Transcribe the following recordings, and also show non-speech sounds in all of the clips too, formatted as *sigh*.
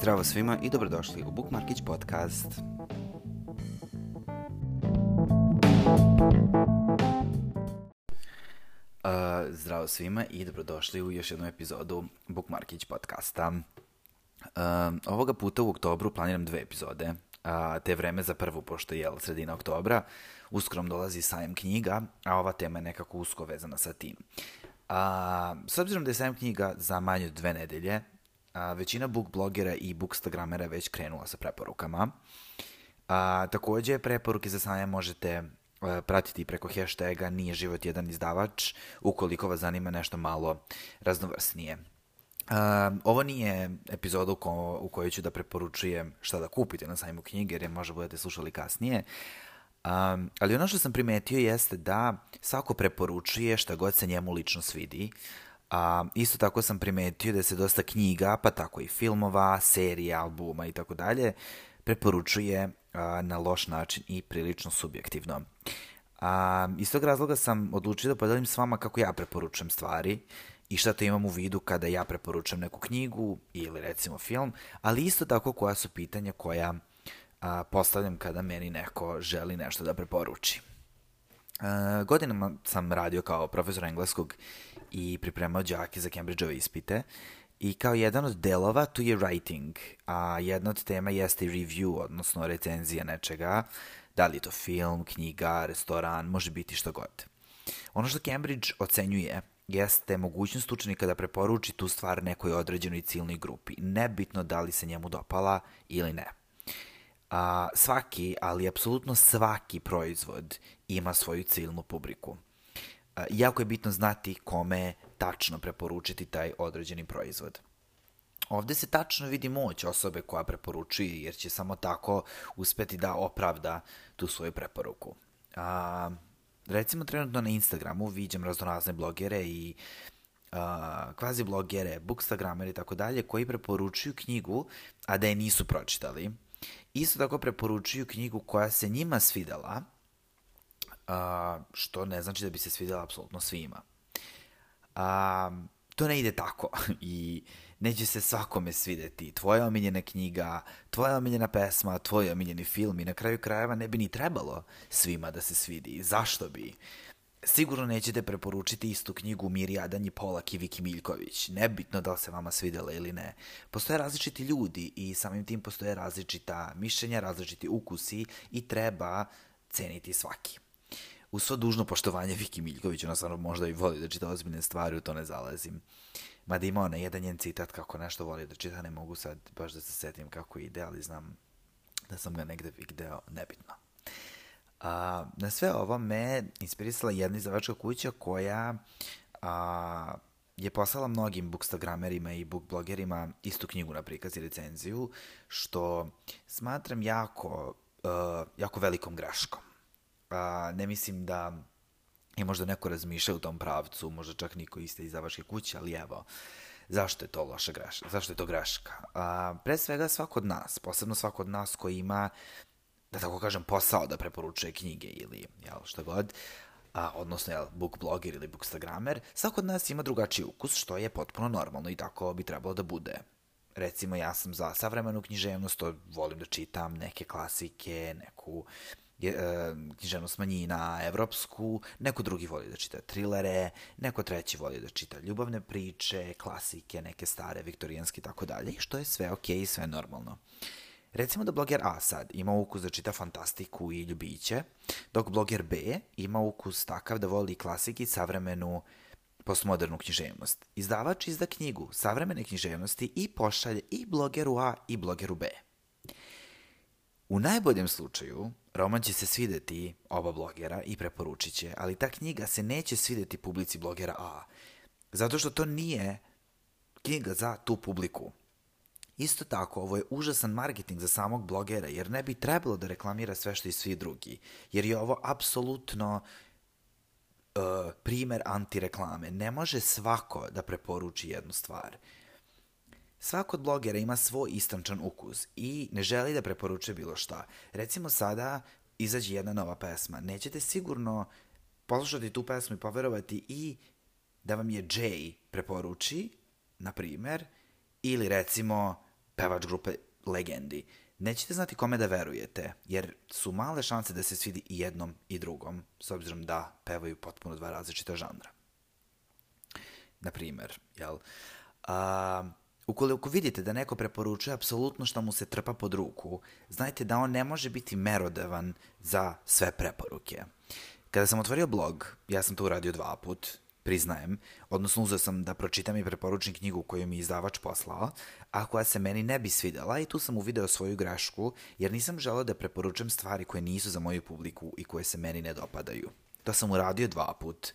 Zdravo svima i dobrodošli u Bookmarkić podcast. Uh, zdravo svima i dobrodošli u još jednu epizodu Bookmarkić podcasta. Uh, ovoga puta u oktobru planiram dve epizode, a, te vreme za prvu, pošto je sredina oktobra, uskrom dolazi sajem knjiga, a ova tema je nekako usko vezana sa tim. A, s obzirom da je sajem knjiga za manje od dve nedelje, a, većina book blogera i bookstagramera je već krenula sa preporukama. A, takođe, preporuke za sajam možete a, pratiti preko hashtaga Nije život jedan izdavač, ukoliko vas zanima nešto malo raznovrsnije. Uh, ovo nije epizoda u, ko, u kojoj ću da preporučujem šta da kupite na sajmu knjige, jer je možda budete slušali kasnije. Um, ali ono što sam primetio jeste da svako preporučuje šta god se njemu lično svidi. A, isto tako sam primetio da se dosta knjiga, pa tako i filmova, serija, albuma i tako dalje, preporučuje a, na loš način i prilično subjektivno. A, iz tog razloga sam odlučio da podelim s vama kako ja preporučujem stvari i šta to imam u vidu kada ja preporučujem neku knjigu ili recimo film, ali isto tako koja su pitanja koja a, postavljam kada meni neko želi nešto da preporuči. Godinama sam radio kao profesor engleskog i pripremao đake za Cambridgeove ispite i kao jedan od delova tu je writing, a jedna od tema jeste review, odnosno recenzija nečega, da li je to film, knjiga, restoran, može biti što god. Ono što Cambridge ocenjuje jeste mogućnost učenika da preporuči tu stvar nekoj određenoj ciljnoj grupi, nebitno da li se njemu dopala ili ne. A, svaki, ali apsolutno svaki proizvod ima svoju ciljnu publiku. A, jako je bitno znati kome tačno preporučiti taj određeni proizvod. Ovde se tačno vidi moć osobe koja preporučuje, jer će samo tako uspeti da opravda tu svoju preporuku. A, recimo trenutno na Instagramu viđam raznorazne blogere i uh, kvazi blogere, bookstagramere i tako dalje, koji preporučuju knjigu, a da je nisu pročitali. Isto tako preporučuju knjigu koja se njima svidela, uh, što ne znači da bi se svidela apsolutno svima. Uh, to ne ide tako *laughs* i neće se svakome svideti. Tvoja omiljena knjiga, tvoja omiljena pesma, tvoj omiljeni film i na kraju krajeva ne bi ni trebalo svima da se svidi. Zašto bi? Sigurno nećete preporučiti istu knjigu Miri Adanji Polak i Viki Miljković. Nebitno da li se vama svidela ili ne. Postoje različiti ljudi i samim tim postoje različita mišljenja, različiti ukusi i treba ceniti svaki. U svo dužno poštovanje Viki Miljković, ona stvarno možda i voli da čita ozbiljne stvari, u to ne zalazim. Mada ima ona jedan njen citat kako nešto voli da čita, ne mogu sad baš da se setim kako ide, ali znam da sam ga negde video, nebitno. A, na sve ovo me inspirisala jedna izdavačka kuća koja a, je poslala mnogim bookstagramerima i bookblogerima istu knjigu na prikaz i recenziju, što smatram jako, uh, jako velikom greškom. Uh, ne mislim da je možda neko razmišlja u tom pravcu, možda čak niko iste izdavačke kuće, ali evo, zašto je to loša greška? Zašto je to greška? A, pre svega svako od nas, posebno svako od nas koji ima, da tako kažem, posao da preporučuje knjige ili jel, šta god, a, odnosno jel, book blogger ili bookstagramer, svako od nas ima drugačiji ukus, što je potpuno normalno i tako bi trebalo da bude. Recimo, ja sam za savremenu književnost, to volim da čitam neke klasike, neku je, e, književnost manjina evropsku, neko drugi voli da čita trilere, neko treći voli da čita ljubavne priče, klasike, neke stare, viktorijanske i tako dalje, što je sve okej okay, i sve normalno. Recimo da bloger A sad ima ukus da čita fantastiku i ljubiće, dok bloger B ima ukus takav da voli klasike i savremenu postmodernu književnost. Izdavač izda knjigu savremene književnosti i pošalje i blogeru A i blogeru B. U najboljem slučaju, roman će se svideti oba blogera i preporučit će, ali ta knjiga se neće svideti publici blogera A, zato što to nije knjiga za tu publiku. Isto tako, ovo je užasan marketing za samog blogera, jer ne bi trebalo da reklamira sve što i svi drugi, jer je ovo apsolutno uh, primer antireklame. Ne može svako da preporuči jednu stvar. Svako od blogera ima svoj istančan ukus i ne želi da preporučuje bilo šta. Recimo sada izađe jedna nova pesma. Nećete sigurno poslušati tu pesmu i poverovati i da vam je Jay preporuči, na primer, ili recimo pevač grupe legendi, nećete znati kome da verujete, jer su male šanse da se svidi i jednom i drugom, s obzirom da pevaju potpuno dva različita žanra. Na primer, jel? A, ukoliko vidite da neko preporučuje apsolutno šta mu se trpa pod ruku, znajte da on ne može biti merodavan za sve preporuke. Kada sam otvorio blog, ja sam to uradio dva put, priznajem, odnosno uzeo sam da pročitam i preporučim knjigu koju mi izdavač poslao, a koja se meni ne bi svidela i tu sam uvideo svoju grešku, jer nisam želeo da preporučam stvari koje nisu za moju publiku i koje se meni ne dopadaju. To sam uradio dva put.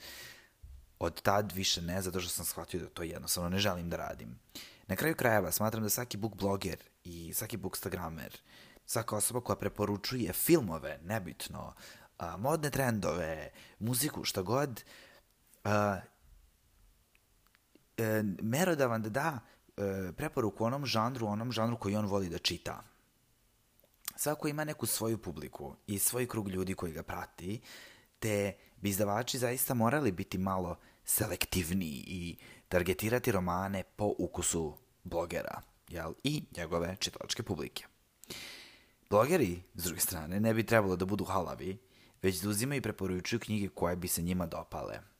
Od tad više ne, zato što sam shvatio da to jednostavno ne želim da radim. Na kraju krajeva, smatram da svaki book bloger i svaki bookstagramer, svaka osoba koja preporučuje filmove, nebitno, modne trendove, muziku, šta god, a, e, merodavan da da e, preporuku onom žanru, onom žanru koji on voli da čita. Svako ima neku svoju publiku i svoj krug ljudi koji ga prati, te bi izdavači zaista morali biti malo selektivniji i targetirati romane po ukusu blogera jel? i njegove čitalačke publike. Blogeri, s druge strane, ne bi trebalo da budu halavi, već da uzimaju i preporučuju knjige koje bi se njima dopale.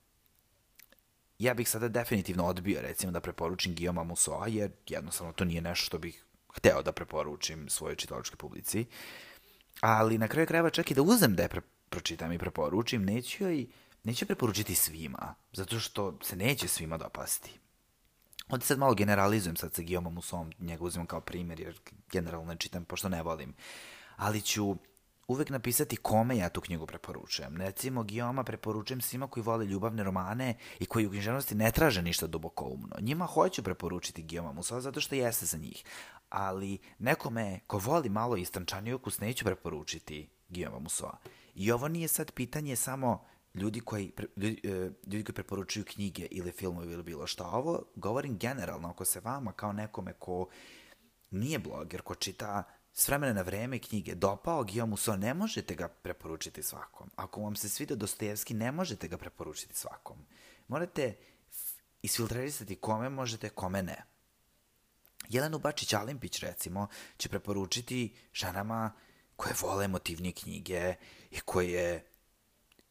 Ja bih sada definitivno odbio, recimo, da preporučim Guillaume Musoa, jer jednostavno to nije nešto što bih hteo da preporučim svojoj čitalačkoj publici. Ali na kraju krajeva čak i da uzem da je pre pročitam i preporučim, neću joj neću preporučiti svima, zato što se neće svima dopasti. Ovdje sad malo generalizujem sad sa Guillaume Musom, njega uzimam kao primjer, jer generalno ne čitam, pošto ne volim. Ali ću uvek napisati kome ja tu knjigu preporučujem. Recimo, Guillaume preporučujem svima koji vole ljubavne romane i koji u književnosti ne traže ništa duboko umno. Njima hoću preporučiti Guillaume Musa zato što jeste za njih. Ali nekome ko voli malo istančaniji ukus neću preporučiti Guillaume Musoa. I ovo nije sad pitanje samo ljudi koji, ljudi, e, ljudi koji preporučuju knjige ili filmove ili bilo šta. Ovo govorim generalno, ako se vama kao nekome ko nije bloger, ko čita s vremena na vreme knjige dopao Guillaume Musso, ne možete ga preporučiti svakom. Ako vam se svida Dostojevski, ne možete ga preporučiti svakom. Morate isfiltrerisati kome možete, kome ne. Jelenu Bačić-Alimpić, recimo, će preporučiti ženama koje vole emotivnije knjige i koje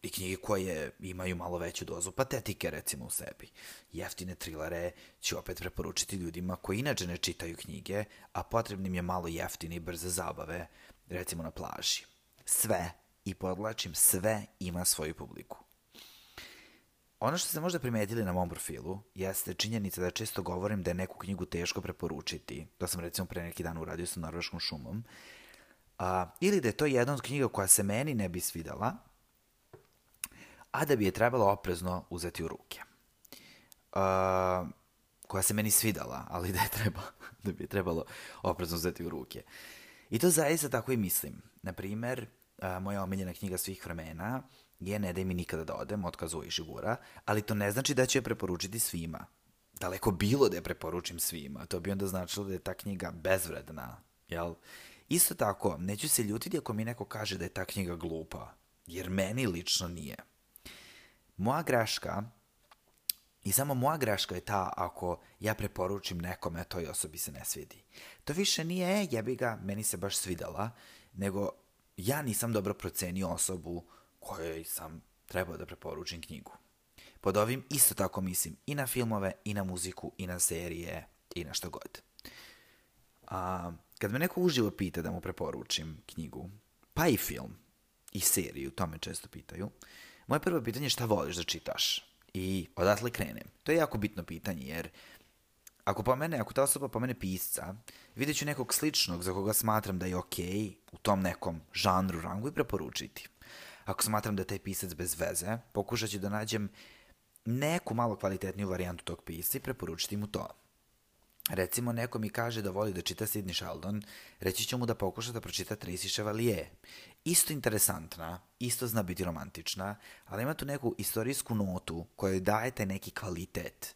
i knjige koje imaju malo veću dozu patetike, recimo, u sebi. Jeftine trilere ću opet preporučiti ljudima koji inače ne čitaju knjige, a potrebnim je malo jeftine i brze zabave, recimo na plaži. Sve, i podlačim, sve ima svoju publiku. Ono što ste možda primetili na mom profilu jeste činjenica da često govorim da je neku knjigu teško preporučiti. To sam recimo pre neki dan uradio sa Norveškom šumom. A, ili da je to jedna od knjiga koja se meni ne bi svidala, a da bi je trebalo oprezno uzeti u ruke. Uh, koja se meni svidala, ali da je treba, *laughs* da bi je trebalo oprezno uzeti u ruke. I to zaista tako i mislim. Naprimer, uh, moja omiljena knjiga svih vremena je Ne daj mi nikada da odem, od Kazuo Ishigura, ali to ne znači da ću je preporučiti svima. Daleko bilo da je preporučim svima, to bi onda značilo da je ta knjiga bezvredna, jel? Isto tako, neću se ljutiti ako mi neko kaže da je ta knjiga glupa, jer meni lično nije. Moja greška I samo moja greška je ta ako ja preporučim nekome, toj osobi se ne svidi. To više nije, e, jebi ga, meni se baš svidela, nego ja nisam dobro procenio osobu kojoj sam trebao da preporučim knjigu. Pod ovim isto tako mislim i na filmove, i na muziku, i na serije, i na što god. A, kad me neko uživo pita da mu preporučim knjigu, pa i film, i seriju, to me često pitaju, uh, Moje prvo pitanje je šta voliš da čitaš? I odatle krenem. To je jako bitno pitanje, jer ako pomene, ako ta osoba pomene pisca, vidjet ću nekog sličnog za koga smatram da je okej okay, u tom nekom žanru, rangu i preporučiti. Ako smatram da je taj pisac bez veze, pokušat ću da nađem neku malo kvalitetniju varijantu tog pisca i preporučiti mu to. Recimo, neko mi kaže da voli da čita Sidney Sheldon, reći ću mu da pokuša da pročita Tracy Chevalier. Isto interesantna, isto zna biti romantična, ali ima tu neku istorijsku notu koja daje taj neki kvalitet,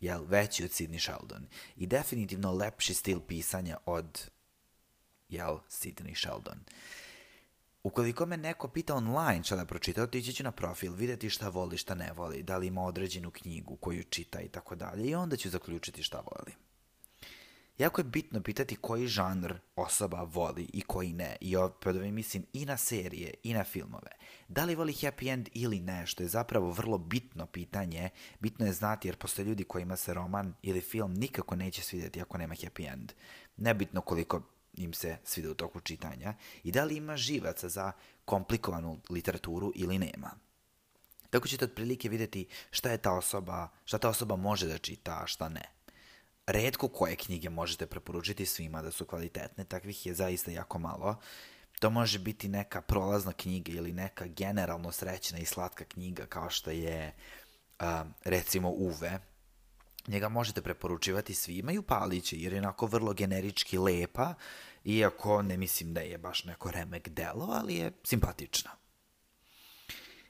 jel, veći od Sidney Sheldon. I definitivno lepši stil pisanja od, jel, Sidney Sheldon. Ukoliko me neko pita online šta da pročita, otići ću na profil, videti šta voli, šta ne voli, da li ima određenu knjigu koju čita i tako dalje i onda ću zaključiti šta voli. Jako je bitno pitati koji žanr osoba voli i koji ne. I opet mislim i na serije i na filmove. Da li voli happy end ili ne, što je zapravo vrlo bitno pitanje. Bitno je znati jer postoje ljudi kojima se roman ili film nikako neće svidjeti ako nema happy end. Nebitno koliko im se svide u toku čitanja. I da li ima živaca za komplikovanu literaturu ili nema. Tako ćete otprilike vidjeti šta je ta osoba, šta ta osoba može da čita, a šta ne. Redko koje knjige možete preporučiti svima da su kvalitetne, takvih je zaista jako malo. To može biti neka prolazna knjiga ili neka generalno srećna i slatka knjiga kao što je recimo Uve. Njega možete preporučivati svima i upalit će jer je onako vrlo generički lepa, iako ne mislim da je baš neko remek delo, ali je simpatična.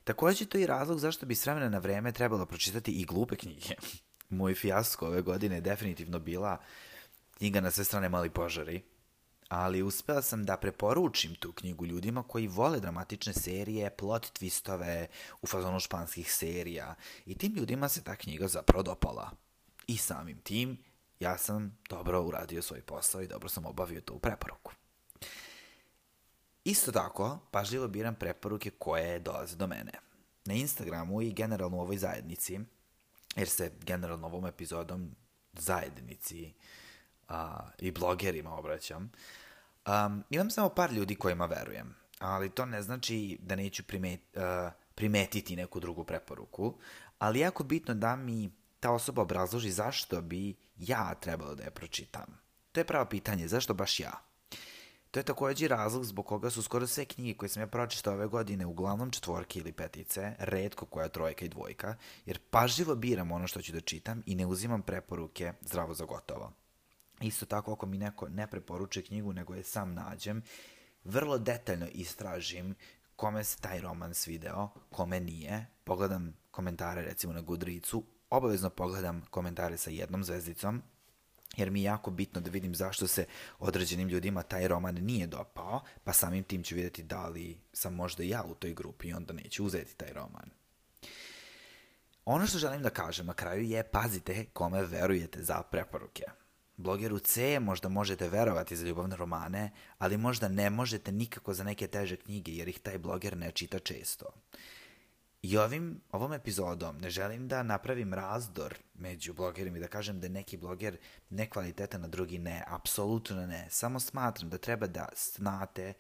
Također to je i razlog zašto bi s vremena na vreme trebalo pročitati i glupe knjige. Moj fijasko ove godine je definitivno bila knjiga na sve strane Mali požari, ali uspela sam da preporučim tu knjigu ljudima koji vole dramatične serije, plot twistove u fazonu španskih serija i tim ljudima se ta knjiga zapravo dopala. I samim tim ja sam dobro uradio svoj posao i dobro sam obavio tu preporuku. Isto tako, pažljivo biram preporuke koje dolaze do mene. Na Instagramu i generalno u ovoj zajednici, jer se generalno ovom epizodom zajednici i blogerima obraćam, imam samo par ljudi kojima verujem, ali to ne znači da neću primetiti neku drugu preporuku, ali jako bitno da mi ta osoba obrazloži zašto bi ja trebalo da je pročitam. To je pravo pitanje, zašto baš ja? To je također razlog zbog koga su skoro sve knjige koje sam ja pročitao ove godine uglavnom četvorke ili petice, redko koja trojka i dvojka, jer pažljivo biram ono što ću da čitam i ne uzimam preporuke zdravo za gotovo. Isto tako ako mi neko ne preporučuje knjigu nego je sam nađem, vrlo detaljno istražim kome se taj roman svideo, kome nije, pogledam komentare recimo na Goodreadsu, obavezno pogledam komentare sa jednom zvezdicom, jer mi je jako bitno da vidim zašto se određenim ljudima taj roman nije dopao, pa samim tim ću vidjeti da li sam možda ja u toj grupi i onda neću uzeti taj roman. Ono što želim da kažem na kraju je pazite kome verujete za preporuke. Blogeru C možda možete verovati za ljubavne romane, ali možda ne možete nikako za neke teže knjige jer ih taj bloger ne čita često. I ovim, ovom epizodom ne želim da napravim razdor među blogerima i da kažem da je neki bloger nekvalitetan, a drugi ne. Apsolutno ne. Samo smatram da treba da znate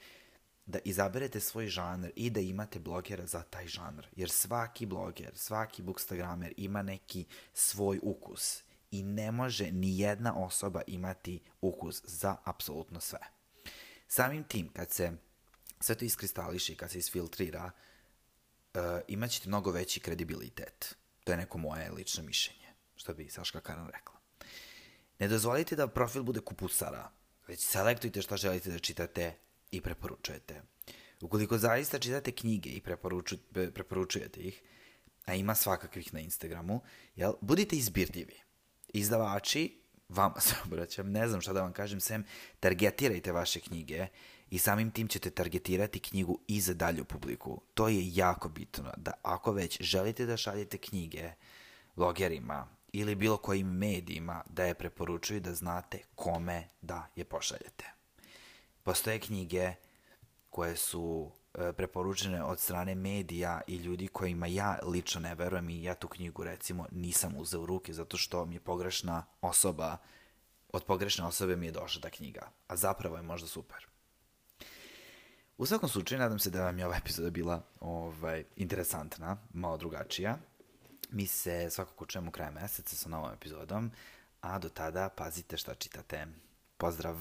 da izaberete svoj žanr i da imate blogera za taj žanr. Jer svaki bloger, svaki bookstagramer ima neki svoj ukus. I ne može ni jedna osoba imati ukus za apsolutno sve. Samim tim, kad se sve to iskristališi, kad se isfiltrira, uh, imat ćete mnogo veći kredibilitet. To je neko moje lično mišljenje, što bi Saška Karan rekla. Ne dozvolite da profil bude kupusara, već selektujte šta želite da čitate i preporučujete. Ukoliko zaista čitate knjige i preporučujete ih, a ima svakakvih na Instagramu, jel, budite izbirljivi. Izdavači, vama se obraćam, ne znam šta da vam kažem, sem targetirajte vaše knjige i samim tim ćete targetirati knjigu i za dalju publiku. To je jako bitno, da ako već želite da šaljete knjige blogerima ili bilo kojim medijima, da je preporučuju da znate kome da je pošaljete. Postoje knjige koje su e, preporučene od strane medija i ljudi kojima ja lično ne verujem i ja tu knjigu recimo nisam uzeo u ruke zato što mi je pogrešna osoba, od pogrešne osobe mi je došla ta knjiga, a zapravo je možda super. U svakom slučaju, nadam se da vam je ova epizoda bila ovaj, interesantna, malo drugačija. Mi se svakako čujemo kraja meseca sa novom epizodom, a do tada pazite šta čitate. Pozdrav!